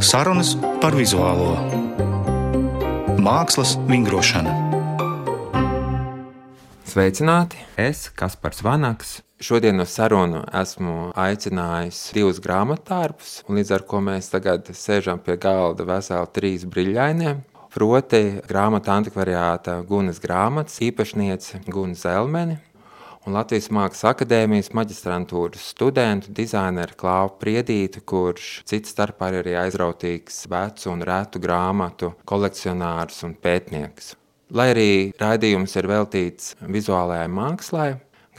Sarunas par vizuālo mākslas vingrošanu. Sveicināti! Es, Kaspars Vanaks, šodien uz sarunu esmu aicinājis divus grāmatā,rus, līdz ar to mēs tagad sēžam pie galda veseli trīs brīļainiem. Proti, grāmatā antikvariāta Gunas grāmatas īpašniece Guna Zelmeni un Latvijas Mākslas akadēmijas maģistrantūras studentu dizaineru Klāvu Priedītu, kurš cits starpā ir arī aizrautīgs vecu un rētu grāmatu kolekcionārs un pētnieks. Lai arī raidījums ir veltīts vizuālajai mākslai,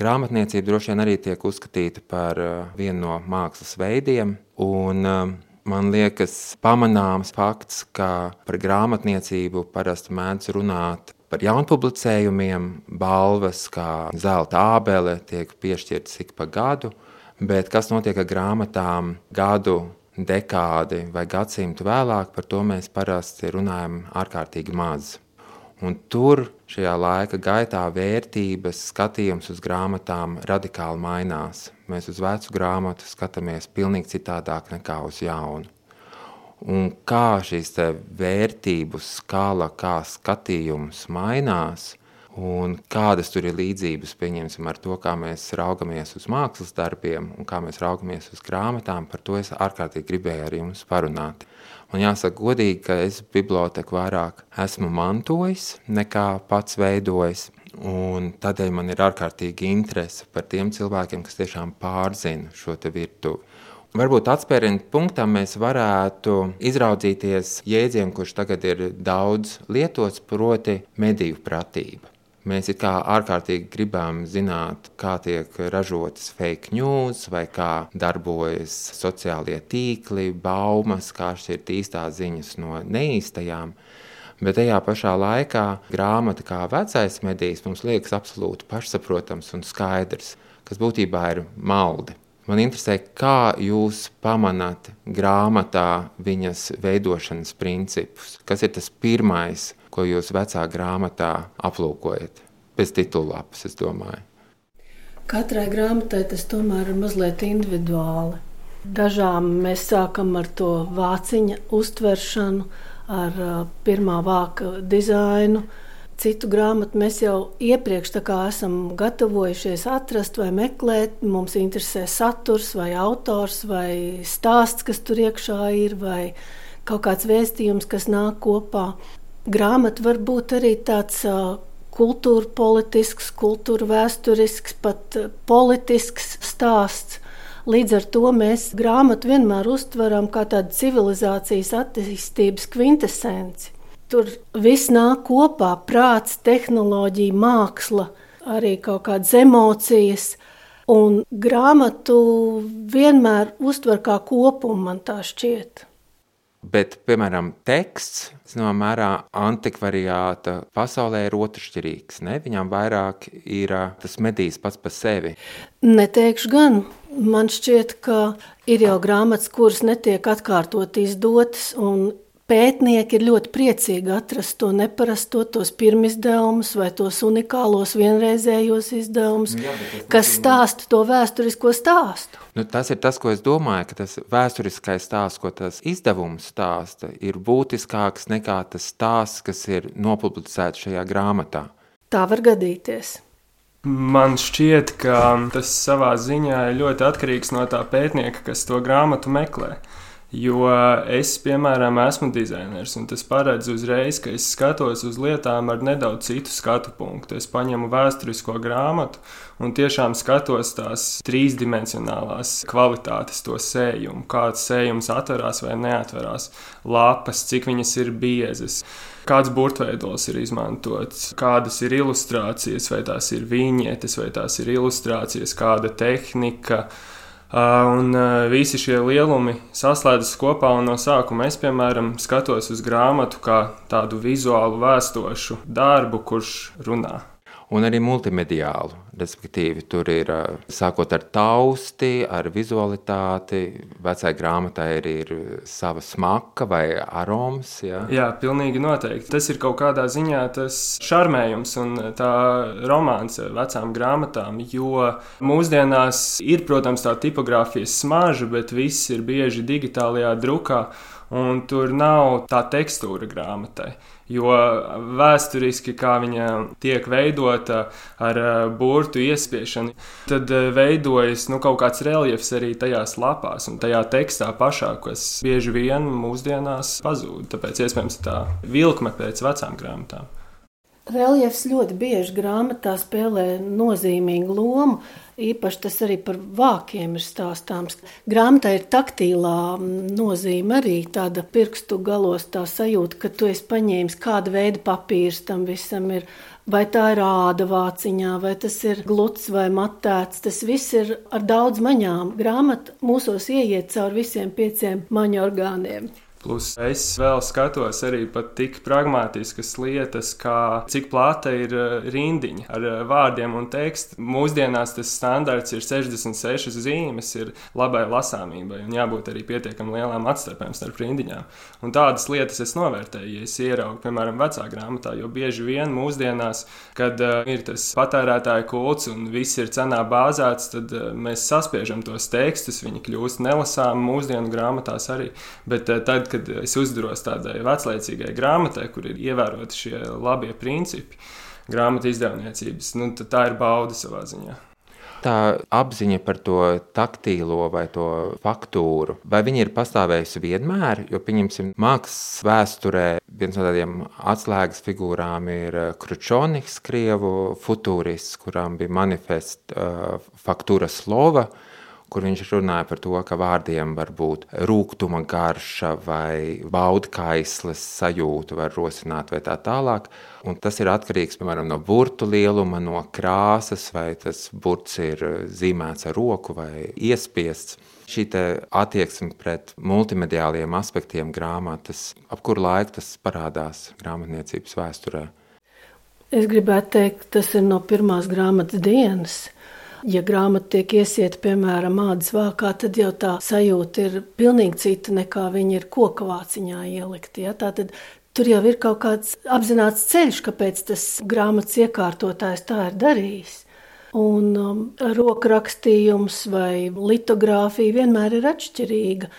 grāmatniecība droši vien arī tiek uzskatīta par uh, vienu no mākslas veidiem, un uh, man liekas pamanāms fakts, ka par grāmatniecību parasti mēdz runāt par jaunpublicējumiem. Balvas kā zelta ābele tiek piešķirtas ik pa gadu, bet kas notiek ar grāmatām gadu, dekādi vai gadsimtu vēlāk, par to mēs parasti runājam ārkārtīgi maz. Un tur šajā laika gaitā vērtības, skatījums uz grāmatām radikāli mainās. Mēs uz vecu grāmatu skatāmies pavisam citādāk nekā uz jaunu un kā šīs vērtību skala, kā skatījums mainās. Un kādas tur ir līdzības ar to, kā mēs raugamies uz mākslas darbiem un kā mēs raugamies uz grāmatām, par to es ārkārtīgi gribēju ar jums parunāt. Man jāsaka, godīgi, ka es biblioteku vairāk esmu mantojis nekā pats veidojis. Un tādēļ man ir ārkārtīgi interese par tiem cilvēkiem, kas tiešām pārzina šo virtuvi. Varbūt atspērienu punktam mēs varētu izraudzīties jēdzienu, kurš tagad ir daudz lietots, proti, mediju pratība. Mēs kā ārkārtīgi gribam zināt, kā tiek ražotas fake news, vai kā darbojas sociālie tīkli, baumas, kā šķirt īstās ziņas no neīstajām. Bet tajā pašā laikā grāmata kā vecais medijs mums liekas absolūti pašsaprotams un skaidrs, kas būtībā ir maldi. Man interesē, kā jūs pamanāt grāmatā viņas veidošanas principus. Kas ir tas pirmais, ko jūs vecā grāmatā aplūkojat? Pēc titulapas, es domāju. Katrai grāmatai tas tomēr ir mazliet individuāli. Dažām mēs sākam ar to vāciņa uztveršanu, ar pirmā vāka dizainu, citu grāmatu mēs jau iepriekš esam gatavojušies atrast vai meklēt. Mums interesē saturs, vai autors, vai stāsts, kas tur iekšā ir, vai kaut kāds vēstījums, kas nāk kopā. Grāmata var būt arī tāds kultūra politisks, kultūra vēsturisks, pat politisks stāsts. Līdz ar to mēs grāmatu vienmēr uztveram kā tādu civilizācijas attīstības kvintesenci. Tur viss nāk kopā - prāts, tehnoloģija, māksla, arī kaut kādas emocijas. Un grāmatu vienmēr uztver kā kopumu, man tā šķiet. Bet, piemēram, teksts, zināmā mērā, antikvariāta pasaulē ir otršķirīgs. Ne? Viņam vairāk ir tas medijs pats par sevi. Neteikšu gan. Man šķiet, ka ir jau grāmatas, kuras netiek atkārtot izdotas, un pētnieki ir ļoti priecīgi atrast to neparasto, tos pirmizdevumus vai tos unikālos vienreizējos izdevumus, nu, Jā, kas stāsta to vēsturisko stāstu. Nu, tas ir tas, ko es domāju, ka tas vēsturiskais stāsts, ko tas izdevums stāsta, ir būtiskāks nekā tas stāsts, kas ir nopublicēts šajā grāmatā. Tā var gadīties. Man šķiet, ka tas savā ziņā ir ļoti atkarīgs no tā pētnieka, kas to grāmatu meklē. Jo es, piemēram, esmu dizainers, un tas paredz uzreiz, ka es skatos uz lietām ar nedaudz citu skatu punktu. Es paņemu vēsturisko grāmatu un tiešām skatos tās trīsdimensionālās kvalitātes, to sējumu, kāds sējums atverās vai neatverās, lapas, cik viņas ir biezas. Kāds burtveidols ir izmantots, kādas ir ilustrācijas, vai tās ir viņietes, vai tās ir ilustrācijas, kāda tehnika, Un visi šie lielumi saslēdzas kopā, un no sākuma es, piemēram, skatos uz grāmatu kā tādu vizuālu vēstošu darbu, kurš runā un arī multimediālu. Respektīvi, tur ir sākot ar tausti, ar vizualitāti. Vecai grāmatai ir, ir sava smaka vai aroms. Ja? Jā, pilnīgi noteikti. Tas ir kaut kādā ziņā tas šarmējums un tā romāns vecām grāmatām. Jo mūsdienās ir, protams, tā tipogrāfijas smarža, bet viss ir bieži digitālajā drukā. un tur nav tā tekstūra grāmatai. Jo vēsturiski, kā viņa tiek veidota ar eh, burbuļu iespiešanu, tad eh, veidojas nu, kaut kāds reliefs arī tajās lapās un tajā tekstā pašā, kas bieži vien mūsdienās pazūd. Tāpēc iespējams tā vilkme pēc vecām grāmatām. Reliefs ļoti bieži grāmatā spēlē nozīmīgu lomu. Īpaši tas arī par vākiem ir stāstāms. Grāmatā ir taktīlā nozīme arī tāda pirkstu galos tā sajūta, ka tu esi paņēmis kādu veidu papīrs tam visam ir. Vai tā ir āda vāciņā, vai tas ir gluds vai matēts. Tas viss ir ar daudz maņām. Grāmata mūsos ieiet cauri visiem pieciem maņu orgāniem. Plus es vēl skatos arī pat tik pragmatiskas lietas, kā cik plata ir eh, rindiņa ar eh, vārdiem un tekstu. Mūsdienās tas standarts ir 66 zīmes, ir labai lasāmībai un jābūt arī pietiekami lielām atstarpēm starp rindiņām. Un tādas lietas es novērtēju, ja es ieraugu, piemēram, vecā grāmatā, jo bieži vien mūsdienās, kad uh, ir tas patērētāja kults un viss ir cenā bāzēts, tad uh, mēs saspiežam tos tekstus, viņi kļūst nelasāmi mūsdienu grāmatās arī. Bet, uh, tad, kad es uzduros tādai veclaicīgai grāmatai, kur ir ievēroti šie labie principi grāmatu izdevniecības, nu, tā ir bauda savā ziņā. Tā apziņa par to taktīlo vai to faktūru, vai viņa ir pastāvējusi vienmēr? Jo, pieņemsim, mākslas vēsturē viens no tādiem atslēgas figūrām ir Kručoniks, krievu futūrists, kurām bija manifesta uh, faktūra slova. Uh, kur viņš runāja par to, ka vārdiem var būt rūkuma garša vai baudkaisles sajūta, var rosināt vai tā tālāk. Un tas ir atkarīgs piemēram, no burtu lieluma, no krāsas, vai tas burts ir zīmēts ar roku vai iespiests. Šī attieksme pret multimediāliem aspektiem grāmatas, ap kuru laiku tas parādās grāmatniecības vēsturē. Es gribētu teikt, tas ir no pirmās grāmatas dienas Ja grāmata tiek iesieta, piemēram, mādas vākā, tad jau tā sajūta ir pilnīgi cita nekā viņa ir koka vāciņā ielikt. Ja? Tātad tur jau ir kaut kāds apzināts ceļš, kāpēc tas grāmatas iekārtotājs tā ir darījis. Un um, rokrakstījums vai litogrāfija vienmēr ir atšķirīga.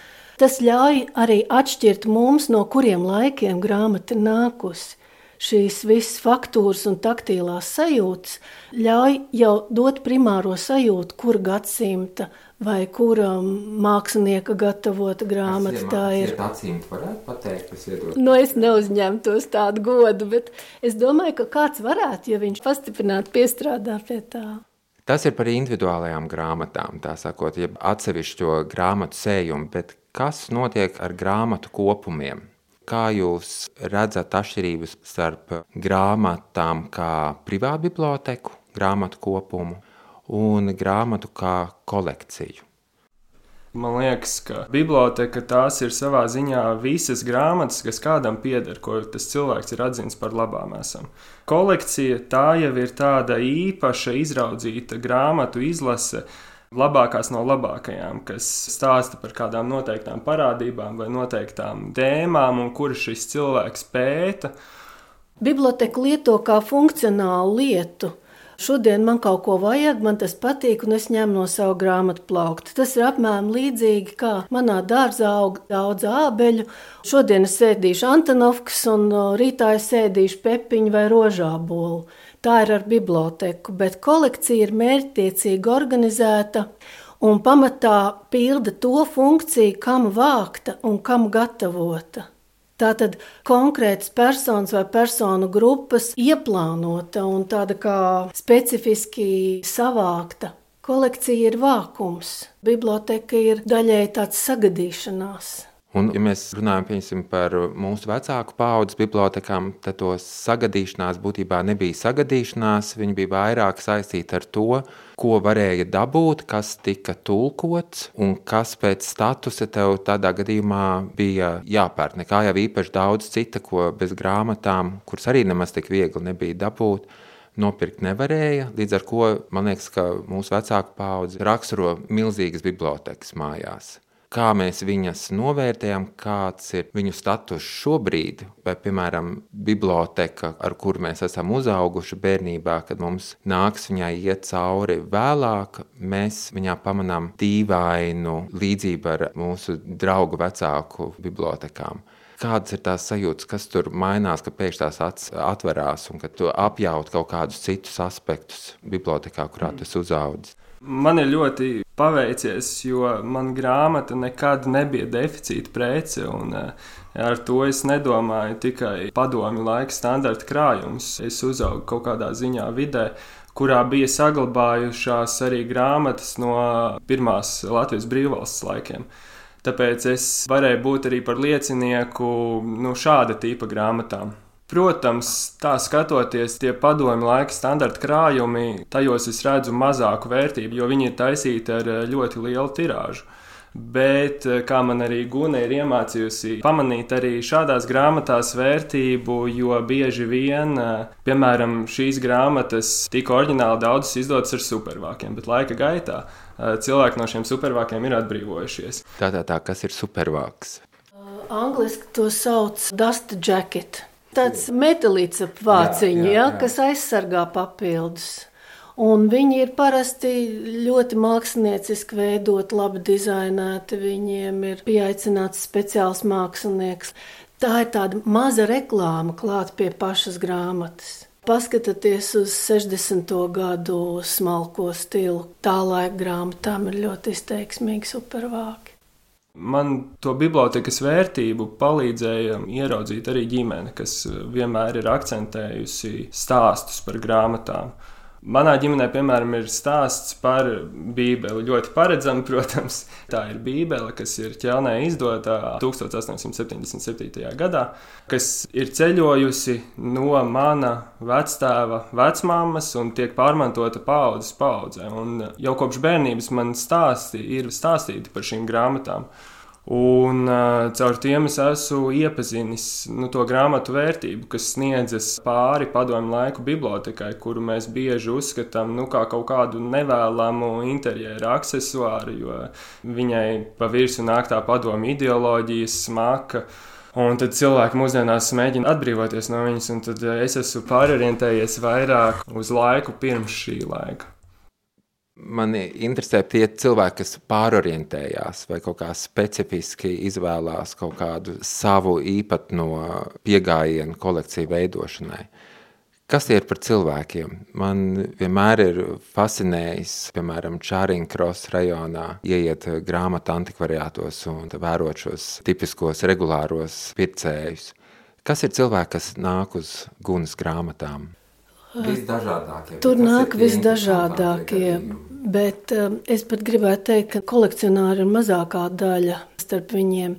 Tas ļauj arī atšķirt mums, no kuriem laikiem grāmata ir nākusi šīs visas faktūras un taktīlās sajūtas ļauj jau dot primāro sajūtu, kur gadsimta vai kura mākslinieka gatavota grāmata tā ir. Acīm varētu pateikt, kas iedod. Nu, es neuzņemtos tādu godu, bet es domāju, ka kāds varētu, ja viņš pastiprināti piestrādā pie tā. Tas ir par individuālajām grāmatām, tā sakot, jeb atsevišķo grāmatu sējumu, bet kas notiek ar grāmatu kopumiem? Kā jūs redzat atšķirības starp grāmatām kā privātu biblioteku, grāmatu kopumu un grāmatu kā kolekciju? Man liekas, ka biblioteka tās ir savā ziņā visas grāmatas, kas kādam pieder, ko tas cilvēks ir atzīts par labām. Esam. Kolekcija tā jau ir tāda īpaša, izraudzīta grāmatu izlase, labākās no labākajām, kas stāsta par kādām noteiktām parādībām vai noteiktām tēmām, un kuras šis cilvēks pēta. Biblioteka lieto kā funkcionālu lietu. Šodien man kaut ko vajag, man tas patīk, un es ņemu no sava grāmatu plaukta. Tas ir apmēram līdzīgi, kā manā dārzā aug daudz ābeļu. Šodien es sēdīšu Antonovkas, un rītā es sēdīšu pepiņu vai rožābolu. Tā ir ar biblioteku, bet kolekcija ir mērķtiecīgi organizēta un pamatā pilda to funkciju, kam vākta un kam gatavota. Tātad konkrētas personas vai personu grupas ieplānota un tāda kā specifiski savākta. Kolekcija ir vākums, biblioteka ir daļai tāds sagadīšanās. Un, ja mēs runājam pieņasim, par mūsu vecāku paudzes bibliotekām, tad to sagadīšanās būtībā nebija sagadīšanās. Viņi bija vairāk saistīti ar to, ko varēja dabūt, kas tika tulkots un kas pēc statusa tev tādā gadījumā bija jāpērk. Nekā jau īpaši daudz cita, ko bez grāmatām, kuras arī nemaz tik viegli nebija dabūt nopirkt nevarēja. Līdz ar to man liekas, ka mūsu vecāku paudze raksturo milzīgas bibliotekas mājās. Kā mēs viņas novērtējam, kāds ir viņu status šobrīd, vai, piemēram, biblioteka, ar kuru mēs esam uzauguši bērnībā, kad mums nāks viņai iet cauri vēlāk, mēs viņā pamanām dīvainu līdzību ar mūsu draugu vecāku bibliotekām. Kādas ir tās sajūtas, kas tur mainās, ka pēkšņi tās acis atverās un ka tu apjaut kaut kādus citus aspektus bibliotekā, kurā tu esi uzaudzis? Man ir ļoti paveicies, jo man grāmata nekad nebija deficīta prece. Un, eh, Ar to es nedomāju tikai padomju laika standarta krājums. Es uzaugu kaut kādā ziņā vidē, kurā bija saglabājušās arī grāmatas no pirmās Latvijas brīvvalsts laikiem. Tāpēc es varēju būt arī par liecinieku nu, šāda tipa grāmatām. Protams, tā skatoties, tie padomju laika standarta krājumi, tajos es redzu mazāku vērtību, jo viņi ir taisīti ar eh, ļoti lielu tirāžu. Bet, eh, kā man arī Guna ir iemācījusi, pamanīt arī šādās grāmatās vērtību, jo bieži vien, eh, piemēram, šīs grāmatas tika oriģināli daudzas izdotas ar supervākiem, bet laika gaitā cilvēki no šiem supervākiem ir atbrīvojušies. Tā, tā, tā kas ir supervāks? Angliski to sauc dust jacket. Tāds metālīts ap vāciņu, jā, jā, jā. Ja, kas aizsargā papildus. Un viņi ir parasti ļoti mākslinieciski veidot, labi dizainēti. Viņiem ir pieaicināts speciāls mākslinieks. Tā ir tāda maza reklāma klāt pie pašas grāmatas. Paskatieties uz 60. gadu smalko stilu. Tā laika grāmatām ir ļoti izteiksmīgi supervāki. Man to bibliotekas vērtību palīdzēja ieraudzīt arī ģimene, kas vienmēr ir akcentējusi stāstus par grāmatām. Manā ģimenē, piemēram, ir stāsts par Bībeli. Ļoti paredzami, protams, tā ir Bībele, kas ir ķelnē izdota 1877. gadā, kas ir ceļojusi no mana vectēva vecmāmas un tiek pārmantota paudzes paudzē. Un jau kopš bērnības man stāsti ir stāstīti par šīm grāmatām. Un uh, caur tiem es esmu iepazinis nu, to grāmatu vērtību, kas sniedzas pāri padomu laiku bibliotekai, kuru mēs bieži uzskatām nu, kā kaut kādu nevēlamu interjeru accessoāru, jo viņai pa virsmu nāk tā padomu ideoloģija, smaka. Un tad cilvēki mūsdienās mēģina atbrīvoties no viņas, un tad es esmu pārorientējies vairāk uz laiku pirms šī laika. Mani interesē tie cilvēki, kas pārorientējās vai kaut kā specifiski izvēlās kaut kādu savu īpatno pieejamību kolekciju veidošanai. Kas tie ir par cilvēkiem? Man vienmēr ir fascinējis, piemēram, Čāriņkros rajonā, ieiet grāmatu antikvariātos un vērot šos tipiskos regulāros pircējus. Kas ir cilvēki, kas nāk uz gunas grāmatām? Visdažādākie. Tur nāk visdažādākie. Bet um, es pat gribētu teikt, ka kolekcionāri ir mazākā daļa starp viņiem.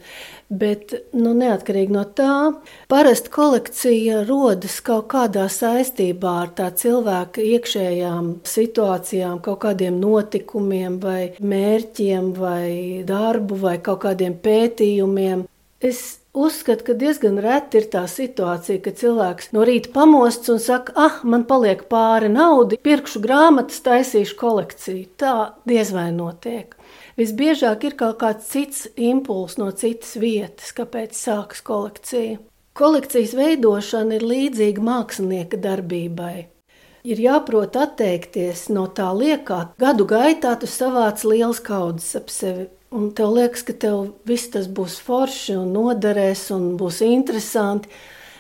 Bet, nu, neatkarīgi no tā, parasti kolekcija rodas kaut kādā saistībā ar tā cilvēka iekšējām situācijām, kaut kādiem notikumiem, vai mērķiem, vai darbu, vai kaut kādiem pētījumiem. Es Uzskatu, ka diezgan reti ir tā situācija, ka cilvēks no rīta pamosts un saka, ah, man paliek pāri nauda, pirkšu grāmatas, taisīšu kolekciju. Tā diez vai notiek. Visbiežāk ir kaut kāds cits impulss no citas vietas, kāpēc sākas kolekcija. Kolekcijas veidošana ir līdzīga mākslinieka darbībai. Ir jāprot atteikties no tā liekā. Gadu gaitā tu savāc liels kaudzes ap sevi Un tev liekas, ka tev viss tas būs forši un noderēs un būs interesanti.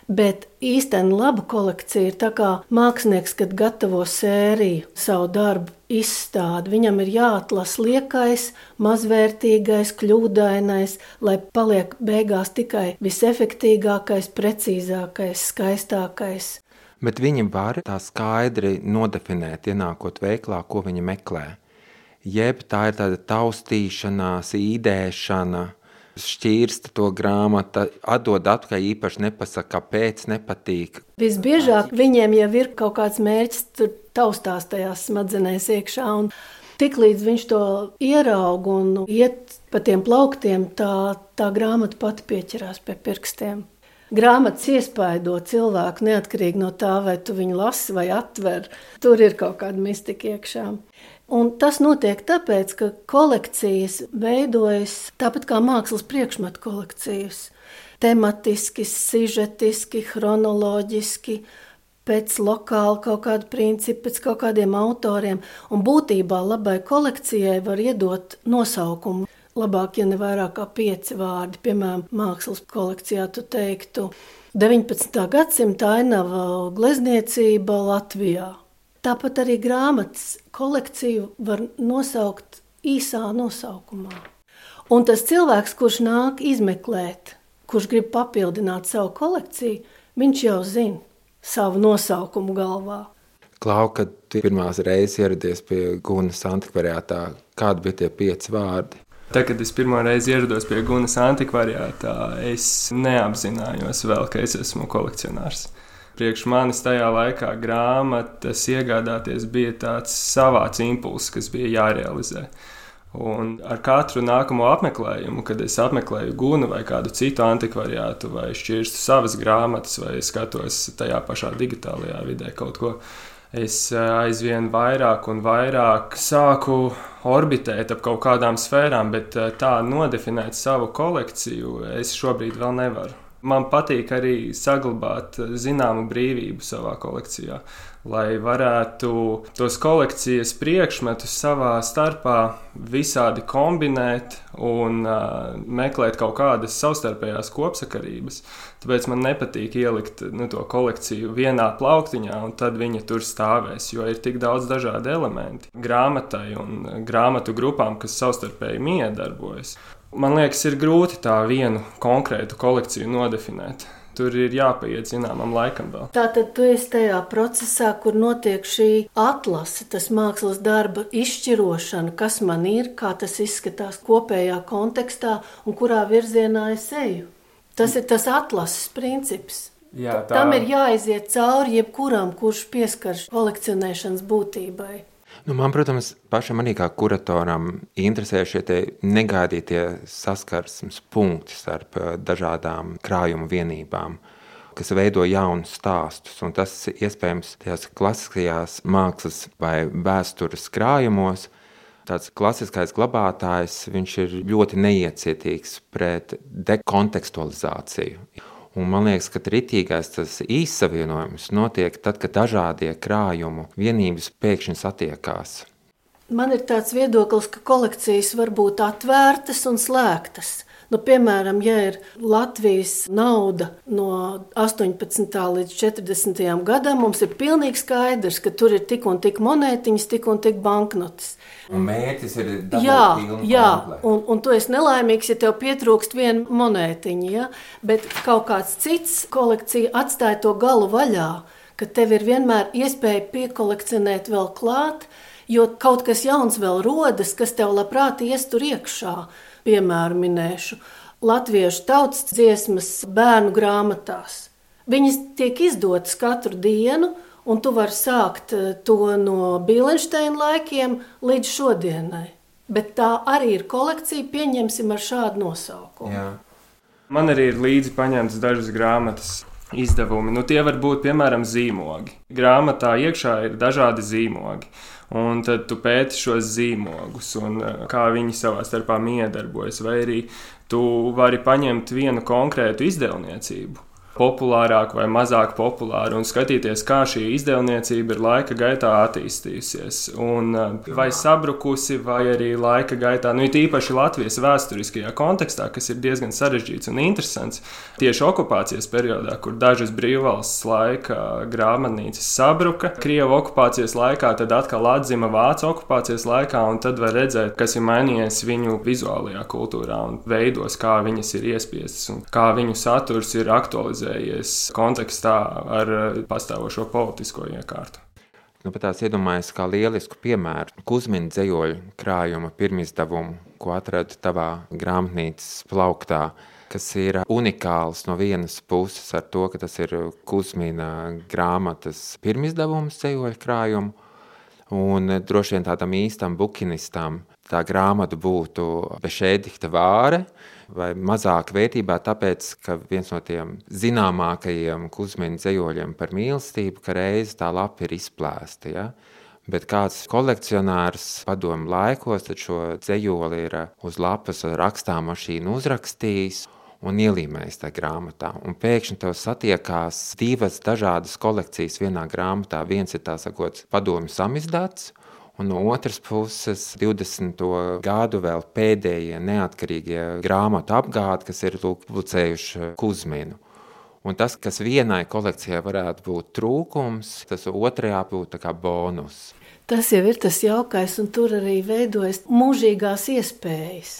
Bet īstenībā laba kolekcija ir tā kā mākslinieks, kad gatavo sēriju, savu darbu izstādi. Viņam ir jāatlasa liekais, mazvērtīgais, kļūdainais, lai paliek beigās tikai visefektīgākais, precīzākais, skaistākais. Bet viņi var tā skaidri nodefinēt, ienākot veiklā, ko viņi meklē jeb tā ir tāda taustīšanās, īdēšana, šķīrsta to grāmatu, atdod atpakaļ, īpaši nepasaka, kāpēc nepatīk. Visbiežāk viņiem jau ir kaut kāds mērķis, tur taustās tajās smadzenēs iekšā. Tiklīdz viņš to ieraug un iet pa tiem plauktiem, tā, tā grāmata pati pieķerās pie pirkstiem. Grāmatas iespaido cilvēku neatkarīgi no tā, vai tu viņu lasi vai atver. Tur ir kaut kāda mistika iekšā. Un tas notiek tāpēc, ka kolekcijas veidojas tāpat kā mākslas priekšmetu kolekcijas. Tematiski, sižetiski, chronoloģiski, pēc lokāla kaut kāda principa, pēc kaut kādiem autoriem. Un būtībā labai kolekcijai var iedot nosaukumu. Labāk, ja ne vairāk kā pieci vārdi, piemēram, mākslas kolekcijā, tu teiktu 19. gadsimta ainava glezniecība Latvijā Tāpat arī grāmatas kolekciju var nosaukt īsā nosaukumā. Un tas cilvēks, kurš nāk izmeklēt, kurš grib papildināt savu kolekciju, viņš jau zina savu nosaukumu galvā. Klau, kad tu pirmās reizes ieradies pie Gunas antikvariātā, kādi bija tie pieci vārdi? Tad, kad es pirmo reizi ierados pie Gunas antikvariātā, es neapzinājos vēl, ka es esmu kolekcionārs. Priekš manis tajā laikā grāmatas iegādāties bija tāds savāds impulss, kas bija jārealizē. Un ar katru nākamo apmeklējumu, kad es apmeklēju gunu vai kādu citu antikvariātu, vai šķirstu savas grāmatas, vai skatos tajā pašā digitālajā vidē kaut ko, es eh, aizvien vairāk un vairāk sāku orbitēt ap kaut kādām sfērām, bet eh, tā nodefinēt savu kolekciju es šobrīd vēl nevaru. Man patīk arī saglabāt eh, zināmu brīvību savā kolekcijā, lai varētu tos kolekcijas priekšmetus savā starpā visādi kombinēt un uh, meklēt kaut kādas savstarpējās kopsakarības. Tāpēc man nepatīk ielikt nu, to kolekciju vienā plauktiņā, un tad viņa tur stāvēs, jo ir tik daudz dažādu elementu grāmatai un grāmatu grupām, kas savstarpēji miedarbojas. Man liekas, ir grūti tā vienu konkrētu kolekciju nodefinēt. Tur ir jāpaiet zināmam laikam vēl. Tātad tu esi tajā procesā, kur notiek šī atlase, tas mākslas darba izšķirošana, kas man ir, kā tas izskatās kopējā kontekstā un kurā virzienā es eju. Tas ir tas atlases princips. Jā, tā... Tam ir jāiziet cauri jebkuram, kurš pieskars kolekcionēšanas būtībai. Nu, man, protams, pašam arī kā kuratoram interesē šie negaidītie saskarsmes punkti starp eh, dažādām krājuma vienībām kas veido jaunus stāstus. Un tas iespējams tajās klasiskajās mākslas vai vēstures krājumos. Tāds klasiskais glabātājs ir ļoti neiecietīgs pret dekontekstualizāciju. Un man liekas, ka ritīgais tas īsavienojums notiek tad, kad dažādie krājumu vienības pēkšņi satiekās. Man ir tāds viedoklis, ka kolekcijas var būt atvērtas un slēgtas. Nu, piemēram, ja ir Latvijas nauda no 18. līdz 40. gadam, mums ir pilnīgi skaidrs, ka tur ir tik un tik monētiņas, tik un tik banknotes. Un mērķis ir jā, jā, un, un tu esi nelaimīgs, ja tev pietrūkst viena monētiņa. Ja? Bet kaut kāds cits kolekcija atstāja to galu vaļā, ka tev ir vienmēr iespēja piekolekcionēt vēl klāt, jo kaut kas jauns vēl rodas, kas tev labprāt ies tur iekšā. Piemēru minēšu latviešu tautas dziesmas bērnu grāmatās. Viņas tiek izdotas katru dienu, un tu vari sākt eh, to no Bīlensteina laikiem līdz šodienai. Bet tā arī ir kolekcija, pieņemsim ar šādu nosaukumu. Jā. Man arī ir līdzi paņemtas dažas grāmatas izdevumi. Nu, tie var būt piemēram zīmogi. Grāmatā iekšā ir dažādi zīmogi. Un tad tu pēti šos zīmogus un eh, kā viņi savā starpā miedarbojas. Vai arī tu vari paņemt vienu konkrētu izdevniecību populārāka vai mazāk populāra, un skatīties, kā šī izdevniecība ir laika gaitā attīstījusies. Un, eh, vai sabrukusi, vai arī laika gaitā, nu, īpaši Latvijas vēsturiskajā kontekstā, kas ir diezgan sarežģīts un interesants. Tieši okupācijas periodā, kur dažas brīvvalsts laika grāmatnīcas sabruka, Krievijas okupācijas laikā, tad atkal atzima Vācu okupācijas laikā, un tad var redzēt, kas ir mainījies viņu vizuālajā kultūrā un veidos, kā viņas ir iespiestas un kā viņu saturs ir aktualizēts realizējies kontekstā ar eh, pastāvošo politisko iekārtu. Nu, pat tās iedomājas kā lielisku piemēru Kuzmina dzējoļu krājuma pirmizdevumu, ko atradu tavā grāmatnīcas plauktā, kas ir unikāls no vienas puses ar to, ka tas ir Kuzmina grāmatas pirmizdevums dzējoļu krājumu, un droši vien tādam īstam bukinistam tā grāmata būtu Bešēdikta vāre, vai mazāk vērtībā, tāpēc, ka viens no tiem zināmākajiem kuzmiņu dzējoļiem par mīlestību, ka reiz tā lapa ir izplēsta. Ja? Bet kāds kolekcionārs padomu laikos šo dzējoli ir uz lapas rakstāmašīnu uzrakstījis un ielīmējis tajā grāmatā. Un pēkšņi tev satiekās divas dažādas kolekcijas vienā grāmatā. Viens ir tā sakot, padomju samizdāts, un no otras puses 20. gadu vēl pēdējie neatkarīgie grāmatu apgādi, kas ir lūk, publicējuši Kuzminu. Un tas, kas vienai kolekcijai varētu būt trūkums, tas otrajā būtu kā bonus. Tas jau ir tas jaukais, un tur arī veidojas mūžīgās iespējas.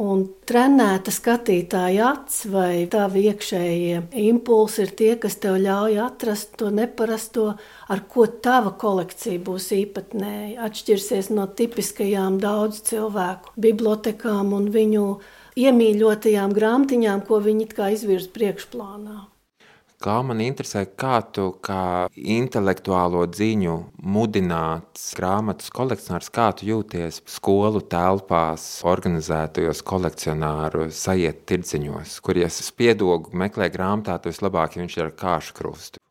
Un trenēta skatītāja acis vai tavi iekšējie impulsi ir tie, kas tev ļauj atrast to neparasto, ar ko tava kolekcija būs īpatnēja. Atšķirsies no tipiskajām daudz cilvēku bibliotekām un viņu iemīļotajām grāmatiņām, ko viņi it kā izvirz priekšplānā. Kā man interesē, kā tu kā intelektuālo ziņu mudināts grāmatas kolekcionārs, kā tu jūties skolu telpās, organizētajos kolekcionāru sajiet tirdziņos, kur, ja spiedogu meklē grāmatā, tu vislabāk, ja viņš ir ar kāšu krustu.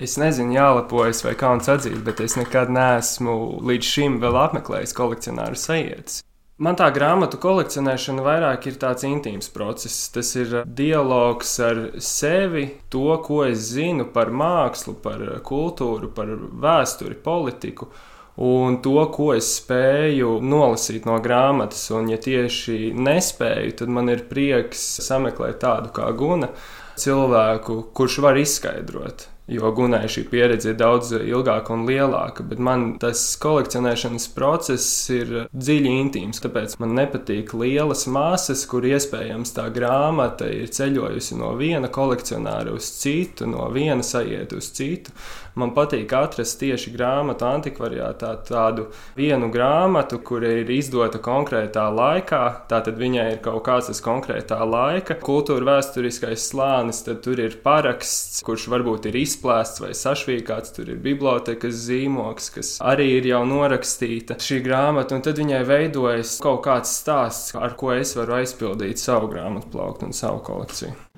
Es nezinu, jālepojas vai kauns atzīt, bet es nekad neesmu līdz šim vēl apmeklējis kolekcionāru sajietas. Man tā grāmatu kolekcionēšana vairāk ir tāds intīms process. Tas ir dialogs ar sevi, to, ko es zinu par mākslu, par kultūru, par vēsturi, politiku. Un to, ko es spēju nolasīt no grāmatas, un, ja tieši nespēju, tad man ir prieks sameklēt tādu kā Guna cilvēku, kurš var izskaidrot jo Gunai šī pieredze ir daudz ilgāka un lielāka. Bet man tas kolekcionēšanas process ir dziļi intīms. Tāpēc man nepatīk lielas masas, kur iespējams tā grāmata ir ceļojusi no viena kolekcionāra uz citu, no viena sajiet uz citu. Man patīk atrast tieši grāmatu antikvariātā tādu vienu grāmatu, kur ir izdota konkrētā laikā. Tātad viņai ir kaut kāds tas konkrētā laika, kultūra vēsturiskais slānis, tad tur ir paraksts, kurš varbūt ir izplēsts vai sašķīkāts. Tur ir bibliotekas zīmoks, kas arī ir jau norakstīta šī grāmata, un tad viņai veidojas kaut kāds stāsts, ar ko es varu aizpildīt savu grāmatu plauktu un savu kolekciju.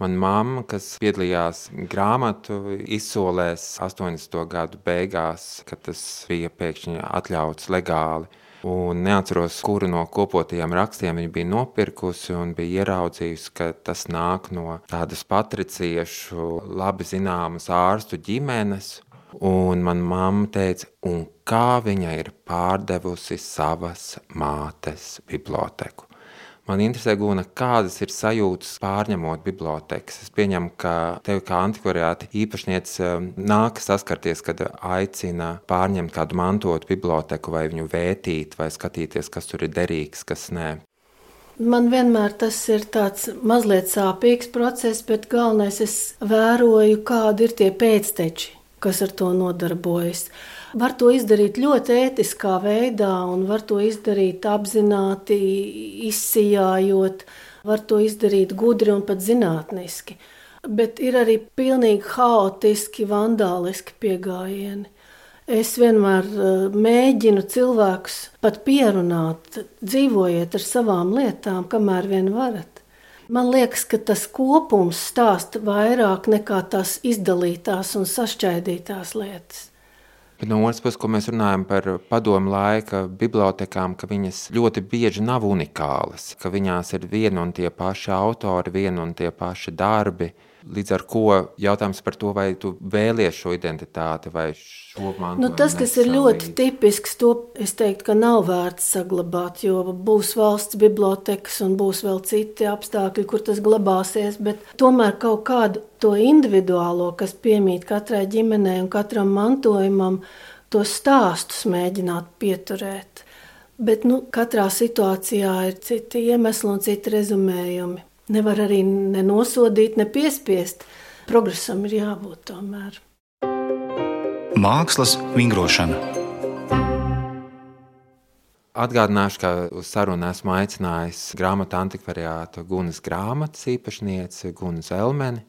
Mana mamma, kas piedalījās grāmatu izsolēs 80. gadu beigās, kad tas bija pēkšņi atļauts legāli. Un neatceros, kuru no kopotajiem rakstiem viņa bija nopirkusi un bija ieraudzījusi, ka tas nāk no tādas patriciešu, labi zināmas ārstu ģimenes. Un manā mamma teica, un kā viņa ir pārdevusi savas mātes biblioteku. Man interesē, Guna, kādas ir sajūtas pārņemot bibliotekas. Es pieņemu, ka tev kā antikvariāta īpašniece um, nāk saskarties, kad aicina pārņemt kādu mantotu biblioteku vai viņu vērtīt vai skatīties, kas tur ir derīgs, kas nē. Man vienmēr tas ir tāds mazliet sāpīgs process, bet galvenais es vēroju, kādi ir tie pēcteči, kas ar to nodarbojas. Var to izdarīt ļoti ētiskā veidā, un var to izdarīt apzināti, izsijājot, var to izdarīt gudri un pat zinātniski. Bet ir arī pilnīgi haotiski, vandāliski pieejami. Es vienmēr uh, mēģinu cilvēkus pat pierunāt, dzīvojiet ar savām lietām, kamēr vien varat. Man liekas, ka tas kopums stāsta vairāk nekā tās izdalītās un sašķaidītās lietas. Bet no otras puses, ko mēs runājam par padomu laika bibliotekām, ka viņas ļoti bieži nav unikālas, ka viņās ir viena un tie paši autori, viena un tie paši darbi. Līdz ar to jautājums par to, vai tu vēlies šo identitāti vai šo mantojumu. Nu, tas, kas ir ļoti tipisks, to es teiktu, ka nav vērts saglabāt, jo būs valsts bibliotekas un būs vēl citi apstākļi, kur tas glabāsies. Bet tomēr kaut kādu to individuālo, kas piemīt katrai ģimenei un katram mantojumam, tos stāstus mēģināt pieturēt. Bet nu, katrā situācijā ir citi iemesli un citi rezumējumi. Nevar arī nenosodīt, ne piespiest. Progresam ir jābūt tomēr. Mākslas vingrošana. Atgādināšu, ka uz sarunu esmu aicinājis grāmatu antikvariātu Gunas grāmatas īpašnieci Gunu Zelmeni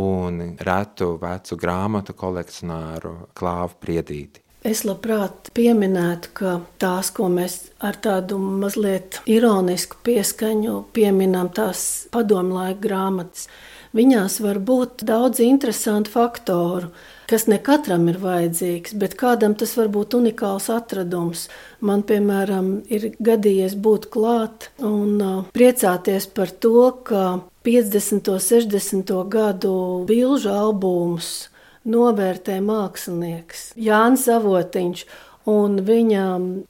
un retu vecu grāmatu kolekcionāru Klāvu Priedīti. Es labprāt pieminētu, ka tās, ko mēs ar tādu mazliet ironisku pieskaņu pieminam, tās padomlaika grāmatas, Viņās var būt daudz interesantu faktoru, kas ne katram ir vajadzīgs, bet kādam tas var būt unikāls atradums. Man, piemēram, ir gadījies būt klāt un uh, priecāties par to, ka 50. un 60. gadu bilžu albumus novērtē mākslinieks Jānis Avotiņš un viņa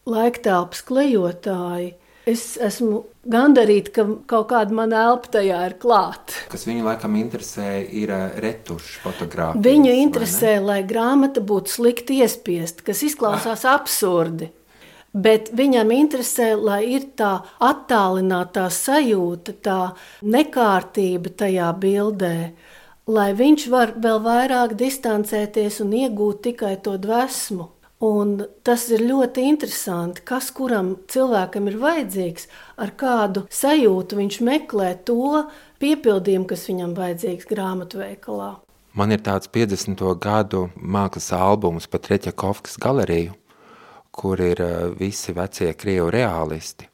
laiktāps klejotāji. Es esmu gandarīta, ka kaut kāda mana elpa tajā ir klāta. Kas viņu laikam interesē, ir eh, retušs fotografija. Viņu interesē, lai grāmata būtu slikti iespiesta, kas izklausās ah. absurdi. Bet viņam interesē, lai ir tā attālinātā sajūta, tā nekārtība tajā bildē, lai viņš var vēl vairāk distancēties un iegūt tikai to dvēsmu. Un tas ir ļoti interesanti, kas kuram cilvēkam ir vajadzīgs, ar kādu sajūtu viņš meklē to piepildījumu, kas viņam vajadzīgs grāmatveikalā. Man ir tāds 50. gadu mākslas albums par Treķakovskas galeriju, kur ir eh, visi vecie krievu reālisti.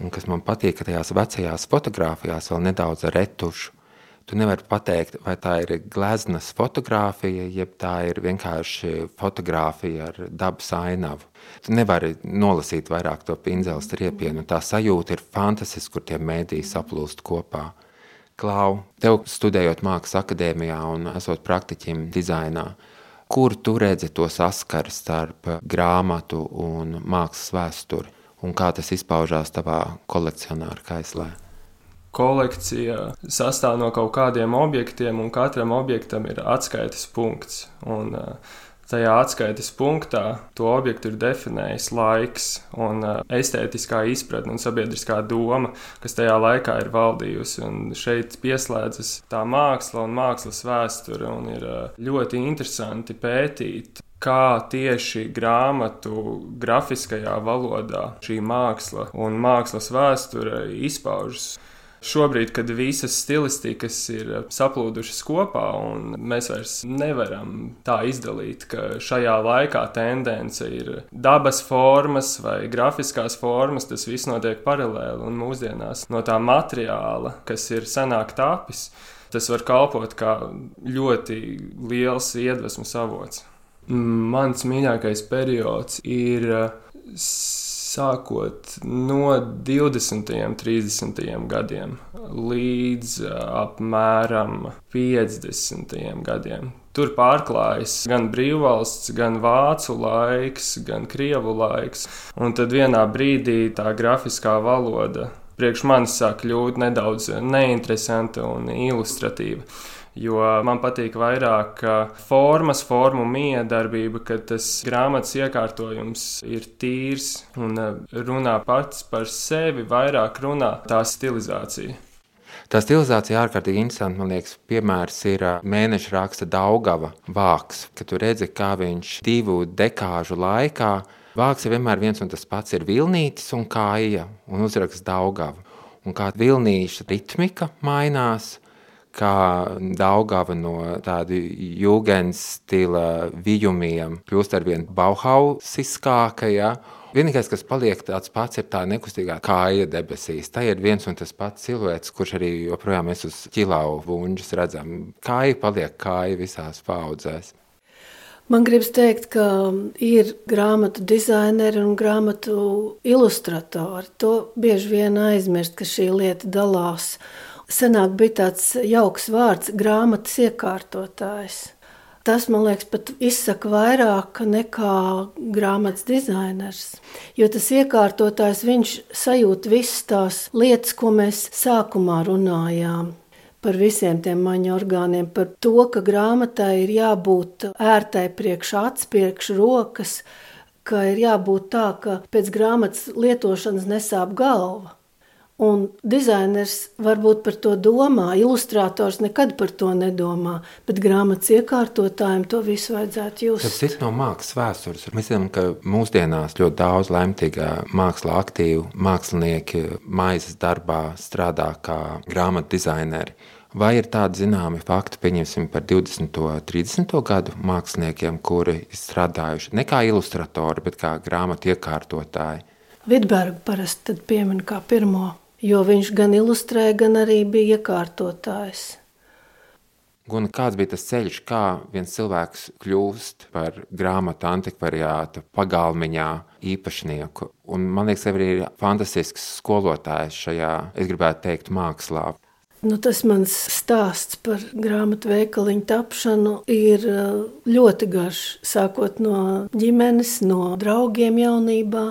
Un kas man patīk, ka tajās vecajās fotografijās vēl nedaudz retušu Tu nevari pateikt, vai tā ir gleznas fotografija, jeb tā ir vienkārši fotografija ar dabas ainavu. Tu nevari nolasīt vairāk to pinzeles riepienu. Tā sajūta ir fantastiska, kur tie mēdīji saplūst kopā. Klau, tev studējot mākslas akadēmijā un esot praktiķim dizainā, kur tu redzi to saskari starp grāmatu un mākslas vēsturi, un kā tas izpaužās tavā kolekcionāra kaislē? Kolekcija sastāv no kaut kādiem objektiem, un katram objektam ir atskaites punkts. Un, uh, Tajā atskaites punktā to objektu ir definējis laiks un uh, estētiskā izpratne un sabiedriskā doma, kas tajā laikā ir valdījusi. Un šeit pieslēdzas tā māksla un mākslas vēsture, un ir uh, ļoti interesanti pētīt kā tieši grāmatu grafiskajā valodā šī māksla un mākslas vēsture izpaužas. Šobrīd, kad visas stilistikas ir saplūdušas kopā, un mēs vairs nevaram tā izdalīt, ka šajā laikā tendence ir dabas formas vai grafiskās formas, tas viss notiek paralēli un mūsdienās no tā materiāla, kas ir senāk tapis, tas var kalpot kā ļoti liels iedvesmas avots. Mans mīļākais periods ir sākot no 20. un 30. gadiem līdz apmēram 50. gadiem. Tur pārklājas gan brīvvalsts, gan vācu laiks, gan krievu laiks. Un tad vienā brīdī tā grafiskā valoda priekš manis sāk kļūt nedaudz neinteresanta un ilustratīva jo man patīk vairāk formas, formu miedarbība, ka tas grāmatas iekārtojums ir tīrs un eh, runā pats par sevi, vairāk runā tā stilizācija. Tā stilizācija ārkārtīgi interesanta. Man liekas, piemērs ir eh, mēneša raksta Daugava vāks, kad tu redzi, kā viņš divu dekāžu laikā Vāks ir vienmēr viens un tas pats ir vilnītis un kāja un uzraksts Daugava. Un kā vilnīša ritmika mainās, kā Daugava no tādu jūgens stila vijumiem kļūst arvien bauhausiskāka, ja? Vienīgais, kas paliek tāds pats, ir tā nekustīgā kāja debesīs. Tā ir viens un tas pats siluets, kurš arī joprojām mēs uz ķilau vunģus redzam. Kāja paliek kāja visās paudzēs. Man gribas teikt, ka ir grāmatu dizaineri un grāmatu ilustratori. To bieži vien aizmirst, ka šī lieta dalās. Senāk bija tāds jauks vārds - grāmatas iekārtotājs. Tas, man liekas, pat izsaka vairāk nekā grāmatas dizainers. Jo tas iekārtotājs, viņš sajūt visas tās lietas, ko mēs sākumā runājām. Par visiem tiem maņu orgāniem, par to, ka grāmatai ir jābūt ērtai priekš acis, priekš rokas, ka ir jābūt tā, ka pēc grāmatas lietošanas nesāp galva. Un dizainers varbūt par to domā, ilustrators nekad par to nedomā, bet grāmatas iekārtotājiem to visu vajadzētu just. Tas ir no mākslas vēstures. Mēs zinām, ka mūsdienās ļoti daudz lemtīgā mākslā aktīvu mākslinieki maizes darbā strādā kā grāmatu dizaineri. Vai ir tādi zināmi fakti, pieņemsim, par 20. un 30. gadu māksliniekiem, kuri strādājuši ne kā ilustratori, bet kā grāmatu iekārtotāji? Vidbergu parasti piemin kā pirmo jo viņš gan ilustrēja, gan arī bija iekārtotājs. Gun, kāds bija tas ceļš, kā viens cilvēks kļūst par grāmatu antikvariāta pagalmiņā īpašnieku? Un man liekas, arī ir fantastisks skolotājs šajā, es gribētu teikt, mākslā. Nu, tas mans stāsts par grāmatu veikaliņu tapšanu ir uh, ļoti garš. Sākot no ģimenes, no draugiem jaunībā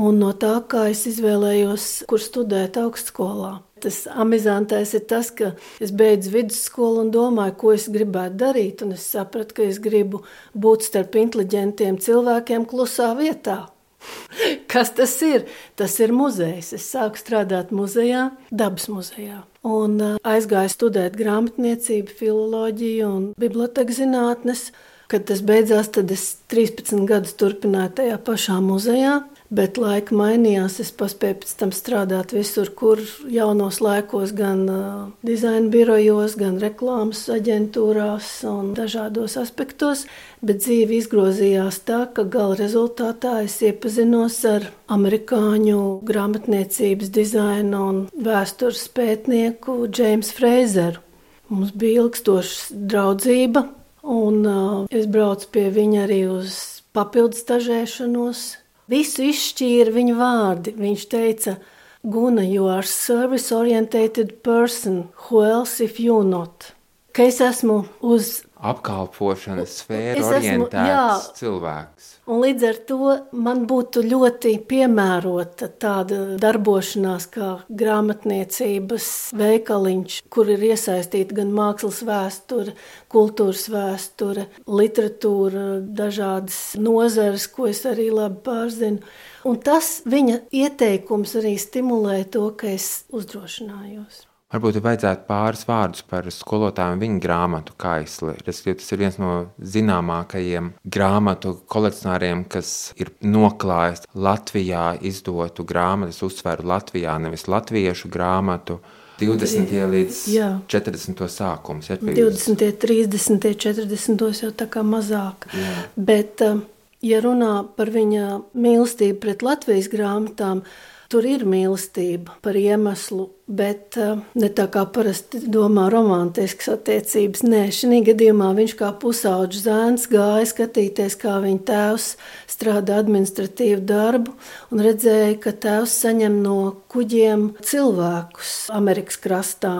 un no tā, kā es izvēlējos, kur studēt augstskolā. Tas amizantais ir tas, ka es beidzu vidusskolu un domāju, ko es gribētu darīt. Un es sapratu, ka es gribu būt starp inteliģentiem cilvēkiem klusā vietā. Kas tas ir? Tas ir muzejs. Es sāku strādāt muzejā, dabas muzejā. Un uh, aizgāju studēt grāmatniecību, filoloģiju un bibliotekas zinātnes. Kad tas beidzās, tad es 13 gadus turpināju tajā pašā muzejā. Bet laika mainījās. Es paspēju pēc tam strādāt visur, kur jaunos laikos, gan uh, dizaina birojos, gan reklāmas aģentūrās un dažādos aspektos. Bet dzīve izgrozījās tā, ka gala rezultātā es iepazinos ar amerikāņu grāmatniecības, dizaina un vēstures pētnieku Jamesu Freizeru. Mums bija ilgstoša draudzība, un uh, es braucu pie viņa arī uz papildus stažēšanos Visu izšķīra viņa vārdi. Viņš teica, Guna, you are service-oriented person, who else if you not? Ka es esmu uz apkalpošanas sfēra orientēts cilvēks. Un līdz ar to man būtu ļoti piemērota tāda darbošanās kā grāmatniecības veikaliņš, kur ir iesaistīta gan mākslas vēsture, kultūras vēsture, literatūra, dažādas nozares, ko es arī labi pārzinu. Un tas viņa ieteikums arī stimulē to, ka es uzdrošinājos. Varbūt vajadzētu pāris vārdus par skolotāju un viņa grāmatu kaisli. Respektīvi, tas ir viens no zināmākajiem grāmatu kolekcionāriem, kas ir noklājis Latvijā izdotu grāmatu. Es uzsveru Latvijā, nevis latviešu grāmatu. 20. līdz Jā. 40. sākums. Ja, 20. 30. 40. jau tā kā mazāk. Jā. Bet, um, ja runā par viņa mīlestību pret Latvijas grāmatām, Tur ir mīlestība par iemeslu, bet uh, ne tā kā parasti domā romantiskas attiecības. Nē, šī gadījumā viņš kā pusauģis zēns gāja skatīties, kā viņa tēvs strādā administratīvu darbu un redzēja, ka tēvs saņem no kuģiem cilvēkus Amerikas krastā.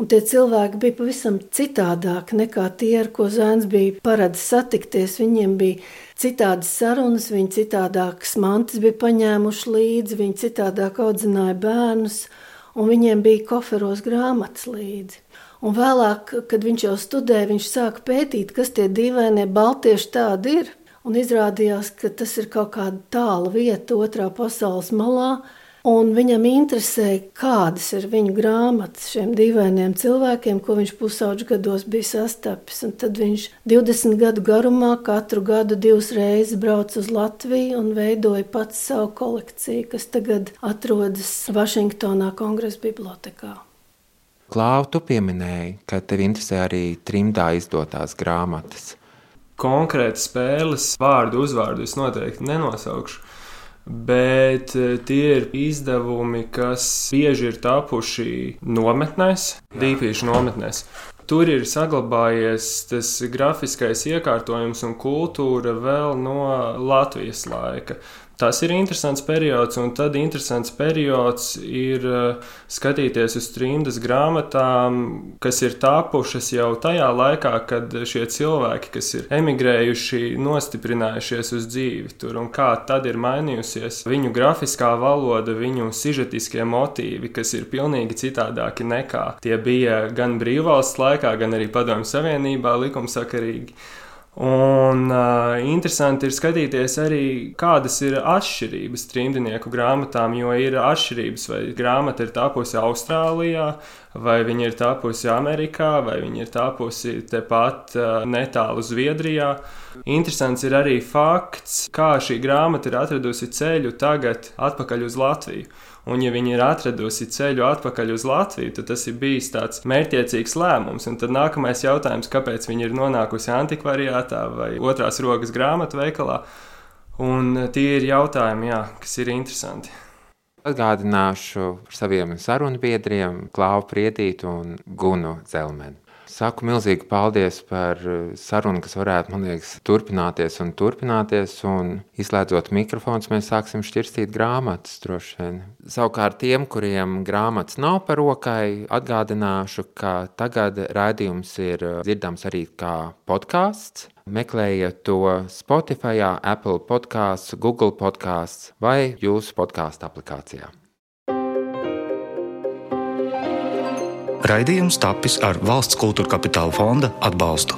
Un tie cilvēki bija pavisam citādāki nekā tie, ar ko zēns bija paradis satikties. Viņiem bija citādas sarunas, viņi citādākas mantas bija paņēmuši līdzi, viņi citādāk audzināja bērnus, un viņiem bija koferos grāmatas līdzi. Un vēlāk, kad viņš jau studēja, viņš sāka pētīt, kas tie dīvainie baltieši tādi ir. Un izrādījās, ka tas ir kaut kāda tāla vieta otrā pasaules malā, Un viņam interesēja, kādas ir viņu grāmatas šiem dīvainiem cilvēkiem, ko viņš pusauģu gados bija sastapis. Un tad viņš 20 gadu garumā katru gadu divas reizes brauca uz Latviju un veidoja pats savu kolekciju, kas tagad atrodas Vašingtonā Kongresa bibliotekā. Klāvu, tu pieminēji, ka tev interesē arī trimdā izdotās grāmatas. Konkrēti spēles vārdu uzvārdu es noteikti nenosaukšu bet eh, tie ir izdevumi, kas bieži ir tapuši nometnēs, dīpīšu nometnēs. Tur ir saglabājies tas grafiskais iekārtojums un kultūra vēl no Latvijas laika. Tas ir interesants periods, un tad interesants periods ir uh, skatīties uz trījus grāmatām, kas ir tapušas jau tajā laikā, kad šie cilvēki, kas ir emigrējuši, nostiprinājušies uz dzīvi tur, un kā tad ir mainījusies viņu grafiskā valoda, viņu sižetiskie motīvi, kas ir pilnīgi citādāki nekā tie bija gan brīvvalsts laikā, gan arī Padomju Savienībā likumsakarīgi. Un uh, interesanti ir skatīties arī, kādas ir atšķirības trimdnieku grāmatām, jo ir atšķirības, vai grāmata ir tapusi Austrālijā, vai viņa ir tapusi Amerikā, vai viņa ir tapusi tepat uh, netālu Zviedrijā. Interesants ir arī fakts, kā šī grāmata ir atradusi ceļu tagad atpakaļ uz Latviju. Un, ja viņi ir atradusi ceļu atpakaļ uz Latviju, tad tas ir bijis tāds mērķiecīgs lēmums. Un tad nākamais jautājums, kāpēc viņi ir nonākusi antikvariātā vai otrās rokas grāmatu veikalā. Un tie ir jautājumi, jā, kas ir interesanti. Atgādināšu par saviem sarunbiedriem, Klāvu Priedītu un Gunu Zelmenu. Saku milzīgi paldies par eh, sarunu, kas varētu, man liekas, turpināties un turpināties. Un izslēdzot mikrofons, mēs sāksim šķirstīt grāmatas droši vien. Savukārt tiem, kuriem grāmatas nav par rokai, atgādināšu, ka tagad raidījums ir eh, dzirdams arī kā podkāsts. Meklējiet to Spotify, Apple podkāsts, Google podkāsts vai jūsu podkāstu aplikācijā. Raidījums tapis ar valsts kultūra kapitāla fonda atbalstu.